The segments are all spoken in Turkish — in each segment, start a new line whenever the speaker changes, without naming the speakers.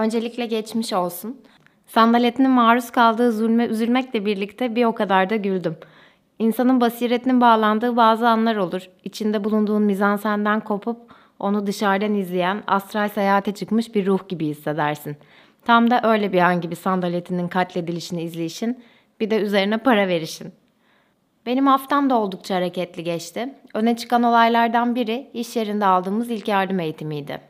Öncelikle geçmiş olsun. Sandaletinin maruz kaldığı zulme üzülmekle birlikte bir o kadar da güldüm. İnsanın basiretinin bağlandığı bazı anlar olur. İçinde bulunduğun mizansenden kopup onu dışarıdan izleyen, astral seyahate çıkmış bir ruh gibi hissedersin. Tam da öyle bir an gibi sandaletinin katledilişini izleyişin, bir de üzerine para verişin. Benim haftam da oldukça hareketli geçti. Öne çıkan olaylardan biri iş yerinde aldığımız ilk yardım eğitimiydi.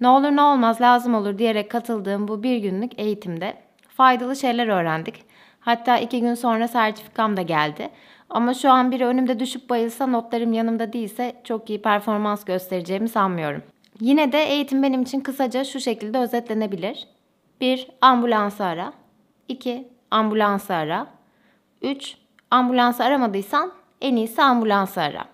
Ne olur ne olmaz lazım olur diyerek katıldığım bu bir günlük eğitimde faydalı şeyler öğrendik. Hatta iki gün sonra sertifikam da geldi. Ama şu an biri önümde düşüp bayılsa notlarım yanımda değilse çok iyi performans göstereceğimi sanmıyorum. Yine de eğitim benim için kısaca şu şekilde özetlenebilir. 1. Ambulansı ara. 2. Ambulansı ara. 3. Ambulansı aramadıysan en iyisi ambulansı ara.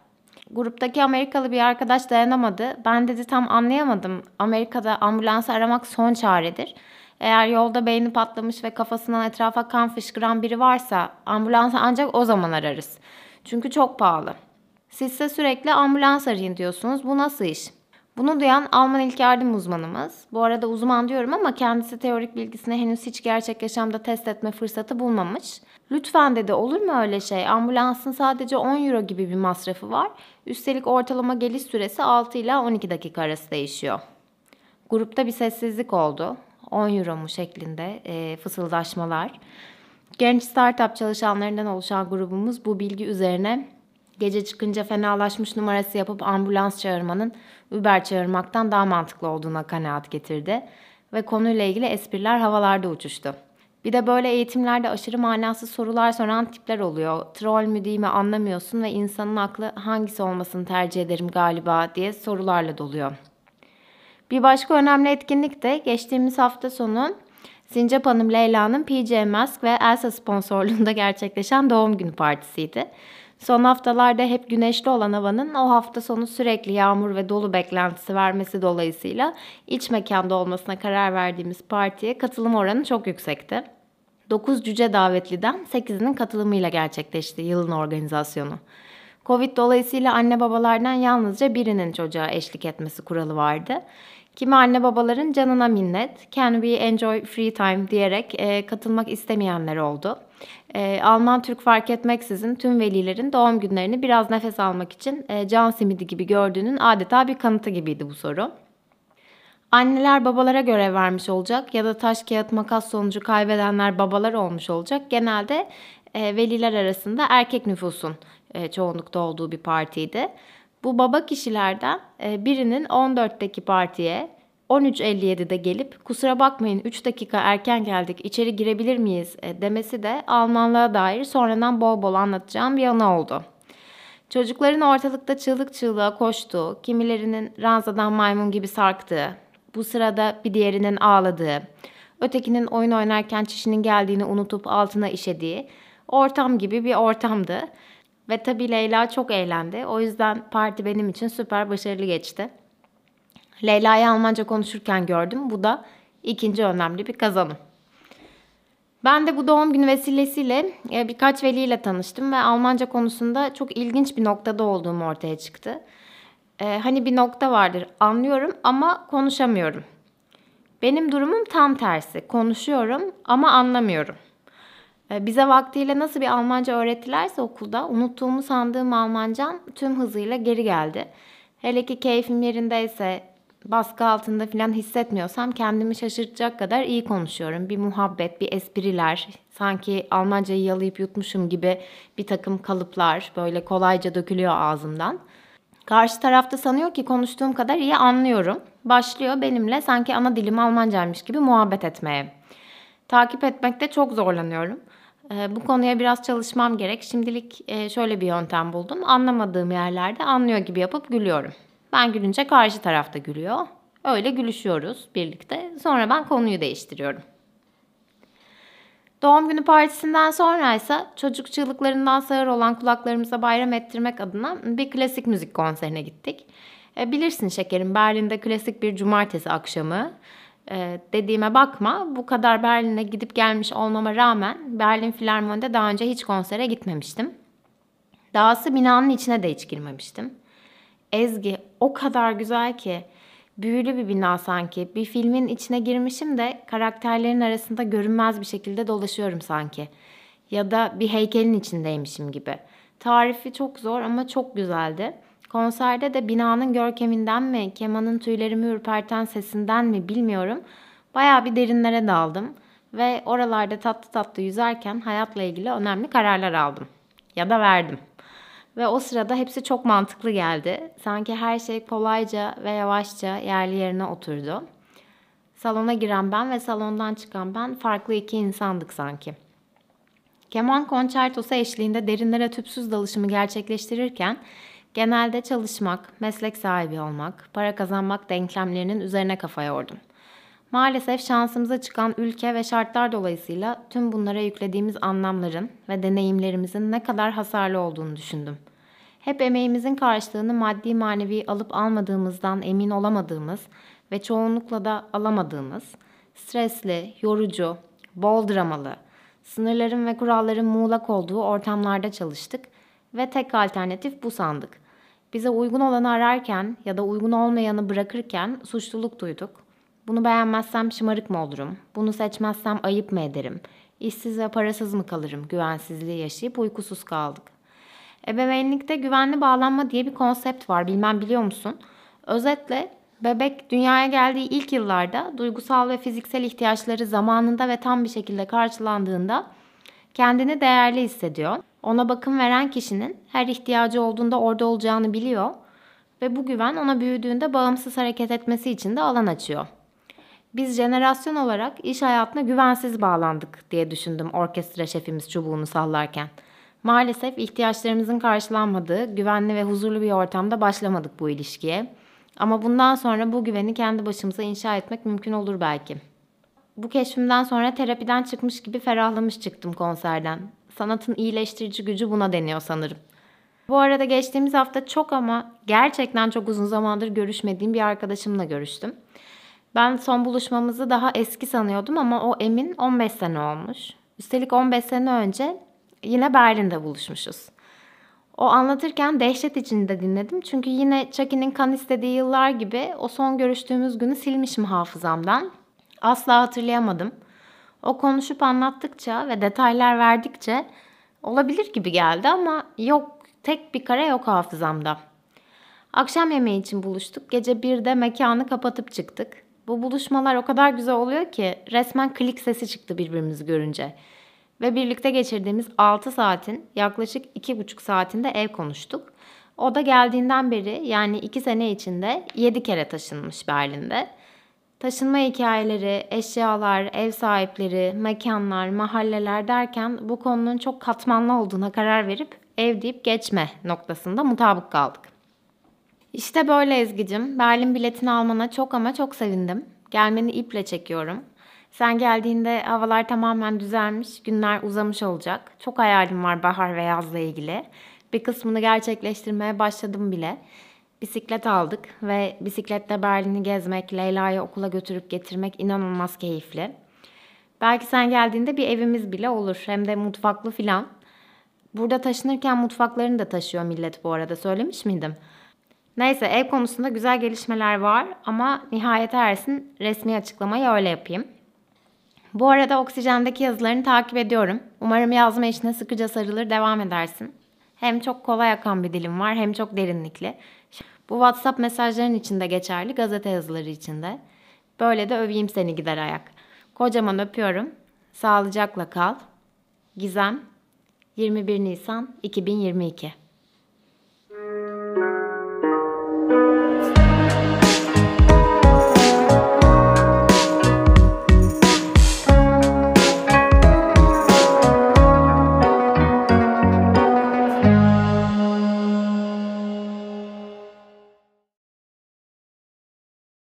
Gruptaki Amerikalı bir arkadaş dayanamadı. Ben dedi tam anlayamadım. Amerika'da ambulansı aramak son çaredir. Eğer yolda beyni patlamış ve kafasından etrafa kan fışkıran biri varsa ambulansı ancak o zaman ararız. Çünkü çok pahalı. Sizse sürekli ambulans arayın diyorsunuz. Bu nasıl iş? Bunu duyan Alman ilk yardım uzmanımız. Bu arada uzman diyorum ama kendisi teorik bilgisini henüz hiç gerçek yaşamda test etme fırsatı bulmamış. Lütfen dedi olur mu öyle şey? Ambulansın sadece 10 euro gibi bir masrafı var. Üstelik ortalama geliş süresi 6 ile 12 dakika arası değişiyor. Grupta bir sessizlik oldu. 10 euro mu şeklinde e, fısıldaşmalar. Genç startup çalışanlarından oluşan grubumuz bu bilgi üzerine gece çıkınca fenalaşmış numarası yapıp ambulans çağırmanın Uber çağırmaktan daha mantıklı olduğuna kanaat getirdi ve konuyla ilgili espriler havalarda uçuştu. Bir de böyle eğitimlerde aşırı manasız sorular soran tipler oluyor. Troll mü değil mi anlamıyorsun ve insanın aklı hangisi olmasını tercih ederim galiba diye sorularla doluyor. Bir başka önemli etkinlik de geçtiğimiz hafta sonu Sincap Hanım Leyla'nın PJ Mask ve Elsa sponsorluğunda gerçekleşen doğum günü partisiydi. Son haftalarda hep güneşli olan havanın o hafta sonu sürekli yağmur ve dolu beklentisi vermesi dolayısıyla iç mekanda olmasına karar verdiğimiz partiye katılım oranı çok yüksekti. 9 cüce davetliden 8'inin katılımıyla gerçekleşti yılın organizasyonu. Covid dolayısıyla anne babalardan yalnızca birinin çocuğa eşlik etmesi kuralı vardı. Kimi anne babaların canına minnet, can we enjoy free time diyerek e, katılmak istemeyenler oldu. E, Alman Türk fark etmeksizin tüm velilerin doğum günlerini biraz nefes almak için e, can simidi gibi gördüğünün adeta bir kanıtı gibiydi bu soru. Anneler babalara görev vermiş olacak ya da taş kağıt makas sonucu kaybedenler babalar olmuş olacak. Genelde e, veliler arasında erkek nüfusun e, çoğunlukta olduğu bir partiydi. Bu baba kişilerden e, birinin 14'teki partiye 13.57'de gelip kusura bakmayın 3 dakika erken geldik içeri girebilir miyiz e, demesi de Almanlığa dair sonradan bol bol anlatacağım bir yana oldu. Çocukların ortalıkta çığlık çığlığa koştuğu, kimilerinin ranzadan maymun gibi sarktığı, bu sırada bir diğerinin ağladığı, ötekinin oyun oynarken çişinin geldiğini unutup altına işediği ortam gibi bir ortamdı. Ve tabii Leyla çok eğlendi. O yüzden parti benim için süper başarılı geçti. Leyla'yı Almanca konuşurken gördüm. Bu da ikinci önemli bir kazanım. Ben de bu doğum günü vesilesiyle e, birkaç veliyle tanıştım ve Almanca konusunda çok ilginç bir noktada olduğum ortaya çıktı. Ee, hani bir nokta vardır anlıyorum ama konuşamıyorum. Benim durumum tam tersi. Konuşuyorum ama anlamıyorum. Ee, bize vaktiyle nasıl bir Almanca öğrettilerse okulda unuttuğumu sandığım Almancam tüm hızıyla geri geldi. Hele ki keyfim yerindeyse, baskı altında falan hissetmiyorsam kendimi şaşırtacak kadar iyi konuşuyorum. Bir muhabbet, bir espriler, sanki Almancayı yalayıp yutmuşum gibi bir takım kalıplar böyle kolayca dökülüyor ağzımdan. Karşı tarafta sanıyor ki konuştuğum kadar iyi anlıyorum. Başlıyor benimle sanki ana dilim Almancaymış gibi muhabbet etmeye. Takip etmekte çok zorlanıyorum. Ee, bu konuya biraz çalışmam gerek. Şimdilik e, şöyle bir yöntem buldum. Anlamadığım yerlerde anlıyor gibi yapıp gülüyorum. Ben gülünce karşı tarafta gülüyor. Öyle gülüşüyoruz birlikte. Sonra ben konuyu değiştiriyorum. Doğum günü partisinden sonra ise çocuk çığlıklarından sağır olan kulaklarımıza bayram ettirmek adına bir klasik müzik konserine gittik. E, bilirsin şekerim Berlin'de klasik bir cumartesi akşamı. E, dediğime bakma bu kadar Berlin'e gidip gelmiş olmama rağmen Berlin Filarmoni'de daha önce hiç konsere gitmemiştim. Dahası binanın içine de hiç girmemiştim. Ezgi o kadar güzel ki Büyülü bir bina sanki. Bir filmin içine girmişim de karakterlerin arasında görünmez bir şekilde dolaşıyorum sanki. Ya da bir heykelin içindeymişim gibi. Tarifi çok zor ama çok güzeldi. Konserde de binanın görkeminden mi, kemanın tüylerimi ürperten sesinden mi bilmiyorum. Bayağı bir derinlere daldım ve oralarda tatlı tatlı yüzerken hayatla ilgili önemli kararlar aldım. Ya da verdim. Ve o sırada hepsi çok mantıklı geldi. Sanki her şey kolayca ve yavaşça yerli yerine oturdu. Salona giren ben ve salondan çıkan ben farklı iki insandık sanki. Keman konçertosu eşliğinde derinlere tüpsüz dalışımı gerçekleştirirken genelde çalışmak, meslek sahibi olmak, para kazanmak denklemlerinin üzerine kafa yordum. Maalesef şansımıza çıkan ülke ve şartlar dolayısıyla tüm bunlara yüklediğimiz anlamların ve deneyimlerimizin ne kadar hasarlı olduğunu düşündüm. Hep emeğimizin karşılığını maddi manevi alıp almadığımızdan emin olamadığımız ve çoğunlukla da alamadığımız, stresli, yorucu, bol dramalı, sınırların ve kuralların muğlak olduğu ortamlarda çalıştık ve tek alternatif bu sandık. Bize uygun olanı ararken ya da uygun olmayanı bırakırken suçluluk duyduk. Bunu beğenmezsem şımarık mı olurum? Bunu seçmezsem ayıp mı ederim? İşsiz ve parasız mı kalırım? Güvensizliği yaşayıp uykusuz kaldık. Ebeveynlikte güvenli bağlanma diye bir konsept var. Bilmem biliyor musun? Özetle bebek dünyaya geldiği ilk yıllarda duygusal ve fiziksel ihtiyaçları zamanında ve tam bir şekilde karşılandığında kendini değerli hissediyor. Ona bakım veren kişinin her ihtiyacı olduğunda orada olacağını biliyor ve bu güven ona büyüdüğünde bağımsız hareket etmesi için de alan açıyor. Biz jenerasyon olarak iş hayatına güvensiz bağlandık diye düşündüm orkestra şefimiz çubuğunu sallarken. Maalesef ihtiyaçlarımızın karşılanmadığı, güvenli ve huzurlu bir ortamda başlamadık bu ilişkiye. Ama bundan sonra bu güveni kendi başımıza inşa etmek mümkün olur belki. Bu keşfimden sonra terapiden çıkmış gibi ferahlamış çıktım konserden. Sanatın iyileştirici gücü buna deniyor sanırım. Bu arada geçtiğimiz hafta çok ama gerçekten çok uzun zamandır görüşmediğim bir arkadaşımla görüştüm. Ben son buluşmamızı daha eski sanıyordum ama o emin 15 sene olmuş. Üstelik 15 sene önce yine Berlin'de buluşmuşuz. O anlatırken dehşet içinde dinledim. Çünkü yine Chucky'nin kan istediği yıllar gibi o son görüştüğümüz günü silmişim hafızamdan. Asla hatırlayamadım. O konuşup anlattıkça ve detaylar verdikçe olabilir gibi geldi ama yok tek bir kare yok hafızamda. Akşam yemeği için buluştuk. Gece birde mekanı kapatıp çıktık. Bu buluşmalar o kadar güzel oluyor ki resmen klik sesi çıktı birbirimizi görünce. Ve birlikte geçirdiğimiz 6 saatin yaklaşık 2,5 saatinde ev konuştuk. O da geldiğinden beri yani 2 sene içinde 7 kere taşınmış Berlin'de. Taşınma hikayeleri, eşyalar, ev sahipleri, mekanlar, mahalleler derken bu konunun çok katmanlı olduğuna karar verip ev deyip geçme noktasında mutabık kaldık. İşte böyle Ezgi'cim. Berlin biletini almana çok ama çok sevindim. Gelmeni iple çekiyorum. Sen geldiğinde havalar tamamen düzelmiş, günler uzamış olacak. Çok hayalim var bahar ve yazla ilgili. Bir kısmını gerçekleştirmeye başladım bile. Bisiklet aldık ve bisikletle Berlin'i gezmek, Leyla'yı okula götürüp getirmek inanılmaz keyifli. Belki sen geldiğinde bir evimiz bile olur. Hem de mutfaklı filan. Burada taşınırken mutfaklarını da taşıyor millet bu arada. Söylemiş miydim? Neyse ev konusunda güzel gelişmeler var ama nihayet ersin resmi açıklamayı öyle yapayım. Bu arada Oksijen'deki yazılarını takip ediyorum. Umarım yazma işine sıkıca sarılır devam edersin. Hem çok kolay akan bir dilim var hem çok derinlikli. Bu WhatsApp mesajların içinde geçerli, gazete yazıları içinde. Böyle de öveyim seni gider ayak. Kocaman öpüyorum. Sağlıcakla kal. Gizem 21 Nisan 2022